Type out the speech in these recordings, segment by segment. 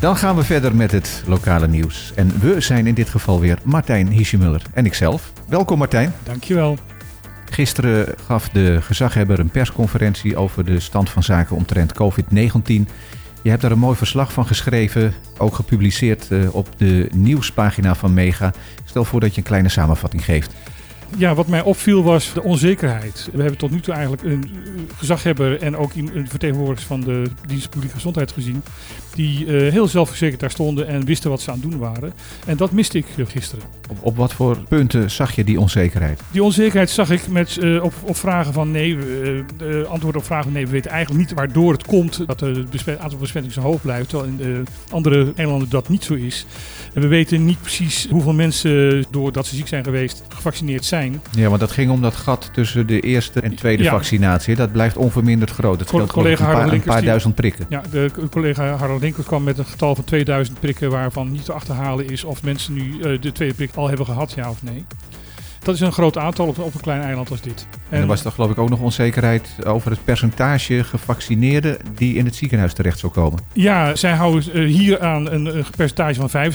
Dan gaan we verder met het lokale nieuws. En we zijn in dit geval weer Martijn Hiesjemuller en ikzelf. Welkom Martijn. Dankjewel. Gisteren gaf de gezaghebber een persconferentie over de stand van zaken omtrent COVID-19. Je hebt daar een mooi verslag van geschreven, ook gepubliceerd eh, op de nieuwspagina van Mega. Stel voor dat je een kleine samenvatting geeft. Ja, wat mij opviel was de onzekerheid. We hebben tot nu toe eigenlijk een gezaghebber en ook een vertegenwoordiger van de dienst publieke gezondheid gezien. Die uh, heel zelfverzekerd daar stonden en wisten wat ze aan het doen waren. En dat miste ik gisteren. Op, op wat voor punten zag je die onzekerheid? Die onzekerheid zag ik met, uh, op, op, vragen van nee, uh, antwoorden op vragen van nee, we weten eigenlijk niet waardoor het komt dat het aantal besmettingen zo hoog blijft. Terwijl in de andere eilanden dat niet zo is. En we weten niet precies hoeveel mensen, doordat ze ziek zijn geweest, gevaccineerd zijn. Ja, want dat ging om dat gat tussen de eerste en tweede ja. vaccinatie. Dat blijft onverminderd groot. Dat scheelt collega een paar, een paar duizend prikken. Ja, de collega Harald Linkers kwam met een getal van 2000 prikken waarvan niet te achterhalen is of mensen nu uh, de tweede prik al hebben gehad, ja of nee. Dat is een groot aantal op, op een klein eiland als dit. En, er was toch geloof ik ook nog onzekerheid over het percentage gevaccineerden die in het ziekenhuis terecht zou komen. Ja, zij houden uh, hier aan een, percentage van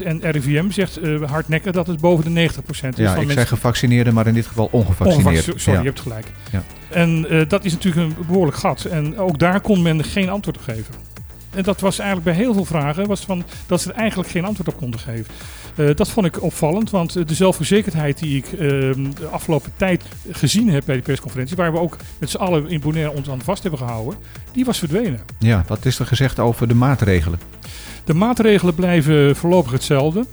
75% en RIVM zegt uh, hardnekkig dat het boven de 90% is. Ja, van ik mensen... zeg gevaccineerden, maar in dit geval ongevaccineerden. sorry, ja. je hebt gelijk. Ja. En uh, dat is natuurlijk een behoorlijk gat. En ook daar kon men geen antwoord op geven. En dat was eigenlijk bij heel veel vragen was van, dat ze er eigenlijk geen antwoord op konden geven. Uh, dat vond ik opvallend, want de zelfverzekerdheid die ik uh, de afgelopen tijd gezien heb bij die persconferentie, waar we ook met z'n allen in Bonaire ons aan vast hebben gehouden, die was verdwenen. Ja, wat is er gezegd over de maatregelen? De maatregelen blijven voorlopig hetzelfde.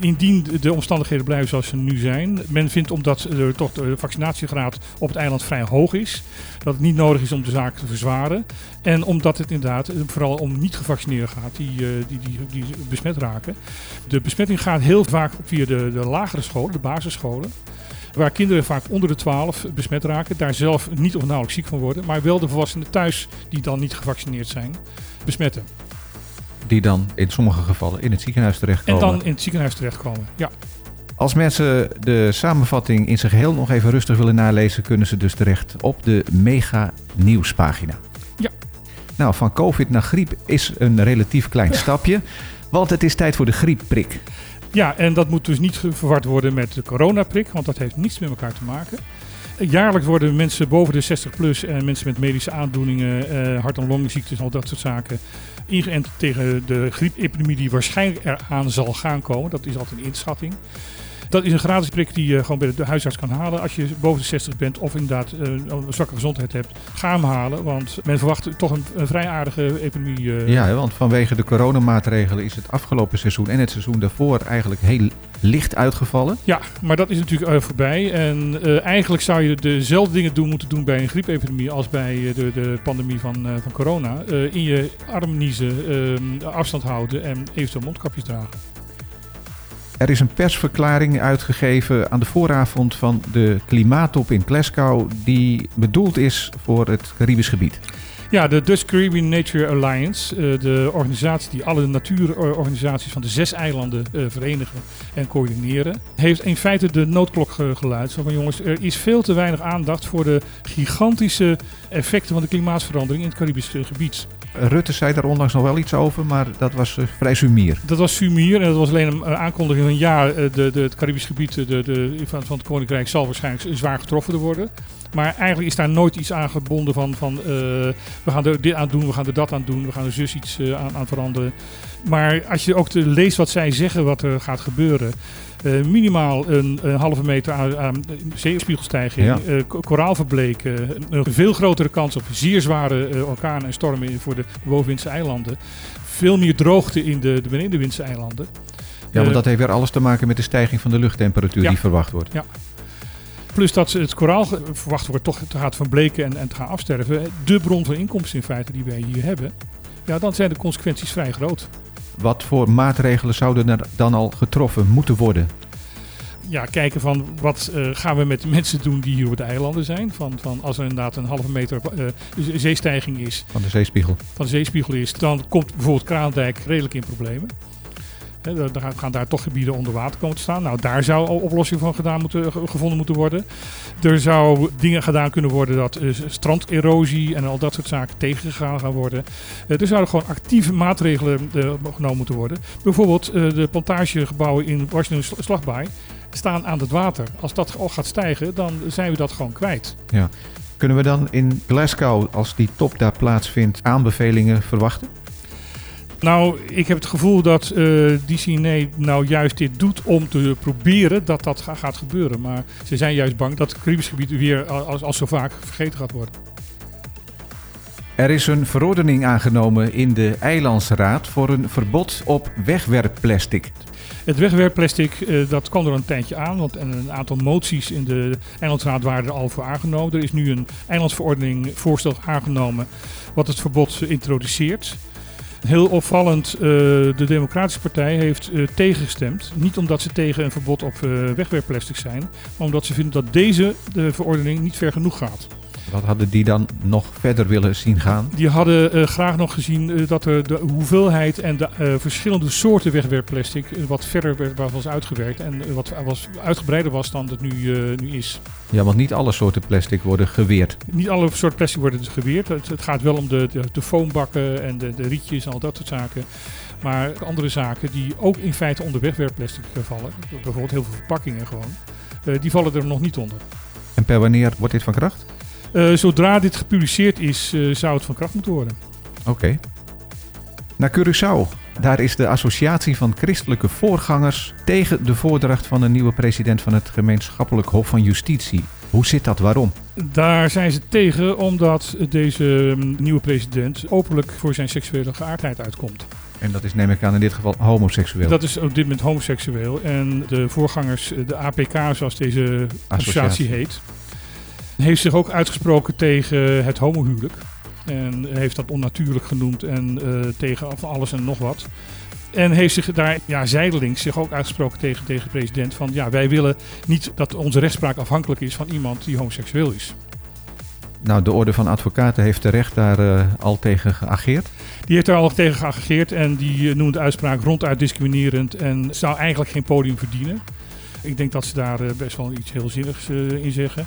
Indien de omstandigheden blijven zoals ze nu zijn. Men vindt omdat er toch de vaccinatiegraad op het eiland vrij hoog is. Dat het niet nodig is om de zaak te verzwaren. En omdat het inderdaad vooral om niet-gevaccineerden gaat die, die, die, die besmet raken. De besmetting gaat heel vaak via de, de lagere scholen, de basisscholen. Waar kinderen vaak onder de 12 besmet raken. Daar zelf niet of nauwelijks ziek van worden. Maar wel de volwassenen thuis die dan niet gevaccineerd zijn besmetten die dan in sommige gevallen in het ziekenhuis terechtkomen. En dan in het ziekenhuis terechtkomen, ja. Als mensen de samenvatting in zijn geheel nog even rustig willen nalezen, kunnen ze dus terecht op de Mega Nieuwspagina. Ja. Nou, van COVID naar griep is een relatief klein stapje, want het is tijd voor de griepprik. Ja, en dat moet dus niet verward worden met de coronaprik, want dat heeft niets met elkaar te maken. Jaarlijks worden mensen boven de 60 plus en mensen met medische aandoeningen, uh, hart- en longziektes al dat soort zaken ingeënt tegen de griepepidemie die waarschijnlijk eraan zal gaan komen. Dat is altijd een inschatting. Dat is een gratis prik die je gewoon bij de huisarts kan halen. Als je boven de 60 bent of inderdaad uh, een zwakke gezondheid hebt, ga hem halen. Want men verwacht toch een, een vrij aardige epidemie. Uh. Ja, want vanwege de coronamaatregelen is het afgelopen seizoen en het seizoen daarvoor eigenlijk heel licht uitgevallen. Ja, maar dat is natuurlijk uh, voorbij. En uh, eigenlijk zou je dezelfde dingen doen, moeten doen bij een griepepidemie als bij de, de pandemie van, van corona. in je arm niezen, afstand houden en eventueel mondkapjes dragen. Er is een persverklaring uitgegeven aan de vooravond van de klimaattop in Glasgow die bedoeld is voor het Caribisch gebied. Ja, de Dutch Caribbean Nature Alliance, uh, de organisatie die alle natuurorganisaties van de zes eilanden uh, verenigen en coördineren, heeft in feite de noodklok ge geluid. Van jongens, er is veel te weinig aandacht voor de gigantische effecten van de klimaatsverandering in het Caribisch gebied. Rutte zei daar onlangs nog wel iets over, maar dat was uh, vrij sumier. Dat was sumier en dat was alleen een aankondiging van ja, de, de, het Caribisch gebied de, de, van, van het Koninkrijk zal waarschijnlijk zwaar getroffen worden. Maar eigenlijk is daar nooit iets aan gebonden van, van we gaan er dit aan doen, we gaan er dat aan doen, we gaan er zus iets aan, aan, veranderen. Maar als je ook leest wat zij zeggen, wat er gaat gebeuren. Uh, minimaal een, een, halve meter aan, aan zeespiegelstijging, ja. koraal verbleken, een veel grotere kans op zeer zware orkanen en stormen voor de bovenwindse eilanden. Veel meer droogte in de, de benedenwindse eilanden. Ja, want dat heeft weer alles te maken met de stijging van de luchttemperatuur ja. die verwacht wordt. Ja. Plus dat het koraal verwacht wordt toch te gaan verbleken en, en te gaan afsterven. De bron van inkomsten in feite die wij hier hebben. Ja, dan zijn de consequenties vrij groot. Wat voor maatregelen zouden er dan al getroffen moeten worden? Ja, kijken van wat uh, gaan we met de mensen doen die hier op de eilanden zijn. Van, van als er inderdaad een halve meter uh, zeestijging is. Van de zeespiegel. Van de zeespiegel is. Dan komt bijvoorbeeld Kraandijk redelijk in problemen. Hè, dan gaan daar toch gebieden onder water komen te staan. Nou, daar zou al oplossing van gedaan moeten, ge- gevonden moeten worden. Er zou dingen gedaan kunnen worden dat eh, stranderosie en al dat soort zaken tegengegaan gaan worden. Eh, er zouden gewoon actieve maatregelen eh, genomen moeten worden. Bijvoorbeeld eh, de plantagegebouwen in Washington Sl- Slagbaai staan aan het water. Als dat al gaat stijgen, dan zijn we dat gewoon kwijt. Kunnen we dan in Glasgow, als die top daar plaatsvindt, aanbevelingen verwachten? Nou, ik heb het gevoel dat eh DCNA nou juist dit doet om te proberen dat dat ga- gaat gebeuren. Maar ze zijn juist bang dat het Caribisch gebied weer als, als zo vaak vergeten gaat worden. Er is een verordening aangenomen in de Eilandsraad voor een verbod op wegwerpplastic. Het wegwerpplastic, eh, dat kwam er een tijdje aan, want een aantal moties in de Eilandsraad waren er al voor aangenomen. Er is nu een eilandsverordening voorstel aangenomen wat het verbod introduceert. Heel opvallend, eh, de Democratische Partij heeft eh, tegengestemd. Niet omdat ze tegen een verbod op eh, wegwerpplastic zijn, maar omdat ze vinden dat deze de verordening niet ver genoeg gaat. Wat hadden die dan nog verder willen zien gaan? Die hadden eh, graag nog gezien eh, dat er de hoeveelheid en de eh, verschillende soorten wegwerpplastic wat verder werd, was uitgewerkt en wat was uitgebreider was dan het nu, nu is. Ja, want niet alle soorten plastic worden geweerd. Niet alle soorten plastic worden geweerd. Het, het gaat wel om de, de, de foambakken en de, de rietjes en al dat soort zaken. Maar andere zaken die ook in feite onder wegwerpplastic vallen, bijvoorbeeld heel veel verpakkingen gewoon, die vallen er nog niet onder. En per wanneer wordt dit van kracht? Eh, zodra dit gepubliceerd is, eh, zou het van kracht moeten worden. Oké. Naar Curaçao. Daar is de Associatie van Christelijke Voorgangers tegen de voordracht van een nieuwe president van het gemeenschappelijk Hof van Justitie. Hoe zit dat? Waarom? Daar zijn ze tegen omdat deze mm, nieuwe president openlijk voor zijn seksuele geaardheid uitkomt. En dat is, neem ik aan, in dit geval homoseksueel. Dat is op dit moment homoseksueel. En de voorgangers, de APK zoals deze associatie heet, heeft zich ook uitgesproken tegen het homohuwelijk. En heeft dat onnatuurlijk genoemd en eh, tegen van alles en nog wat. En heeft zich daar ja, zijdelings zich ook uitgesproken tegen, tegen de president van ja, wij willen niet dat onze rechtspraak afhankelijk is van iemand die homoseksueel is. Nou, de Orde van Advocaten heeft terecht daar eh, al tegen geageerd. Die heeft daar al tegen geageerd en die eh, noemt de uitspraak ronduit discriminerend en zou eigenlijk geen podium verdienen. Ik denk dat ze daar best wel iets heel zinnigs in zeggen.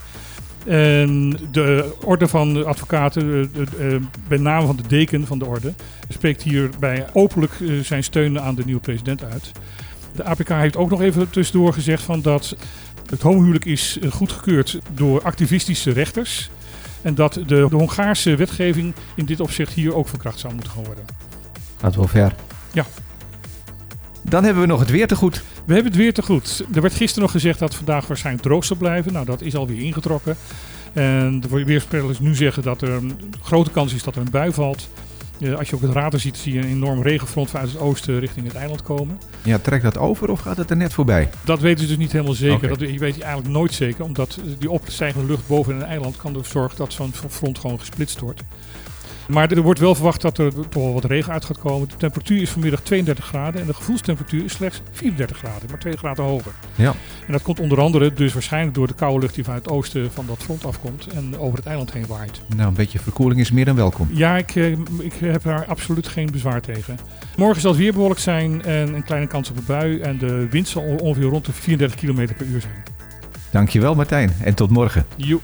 En de orde van de advocaten, eh, de- eh, met name van de deken van de orde, spreekt hierbij openlijk eh, zijn steun aan de nieuwe president uit. De APK heeft ook nog even tussendoor gezegd van dat het homohuwelijk is goedgekeurd door activistische rechters. En dat de, de Hongaarse wetgeving in dit opzicht hier ook van kracht zou moeten gaan worden. Gaat wel ver. Ja. Dan hebben we nog het weer te goed. We hebben het weer te goed. Er werd gisteren nog gezegd dat vandaag waarschijnlijk droog zal blijven. Nou, dat is alweer ingetrokken. En de weerspelers nu zeggen dat er een grote kans is dat er een bui valt. Eh, als je ook het radar ziet, zie je een enorm regenfront vanuit het oosten richting het eiland komen. Ja, trekt dat over of gaat het er net voorbij? Dat weten ze dus niet helemaal zeker. Dat je weet je eigenlijk nooit zeker. Omdat die opstijgende lucht boven een eiland kan ervoor zorgen dat zo'n front gewoon gesplitst wordt. Maar er wordt wel verwacht dat er toch wel wat regen uit gaat komen. De temperatuur is vanmiddag 32 graden en de gevoelstemperatuur is slechts 34 graden, maar 2 graden hoger. Ja. En dat komt onder andere dus waarschijnlijk door de koude lucht die vanuit het oosten van dat front afkomt en over het eiland heen waait. Nou, een beetje verkoeling is meer dan welkom. Ja, ik, eh, ik heb daar absoluut geen bezwaar tegen. Morgen zal het weer bewolkt zijn en een kleine kans op een bui. En de wind zal ongeveer rond de 34 km per uur zijn. Dankjewel Martijn en tot morgen. Joep.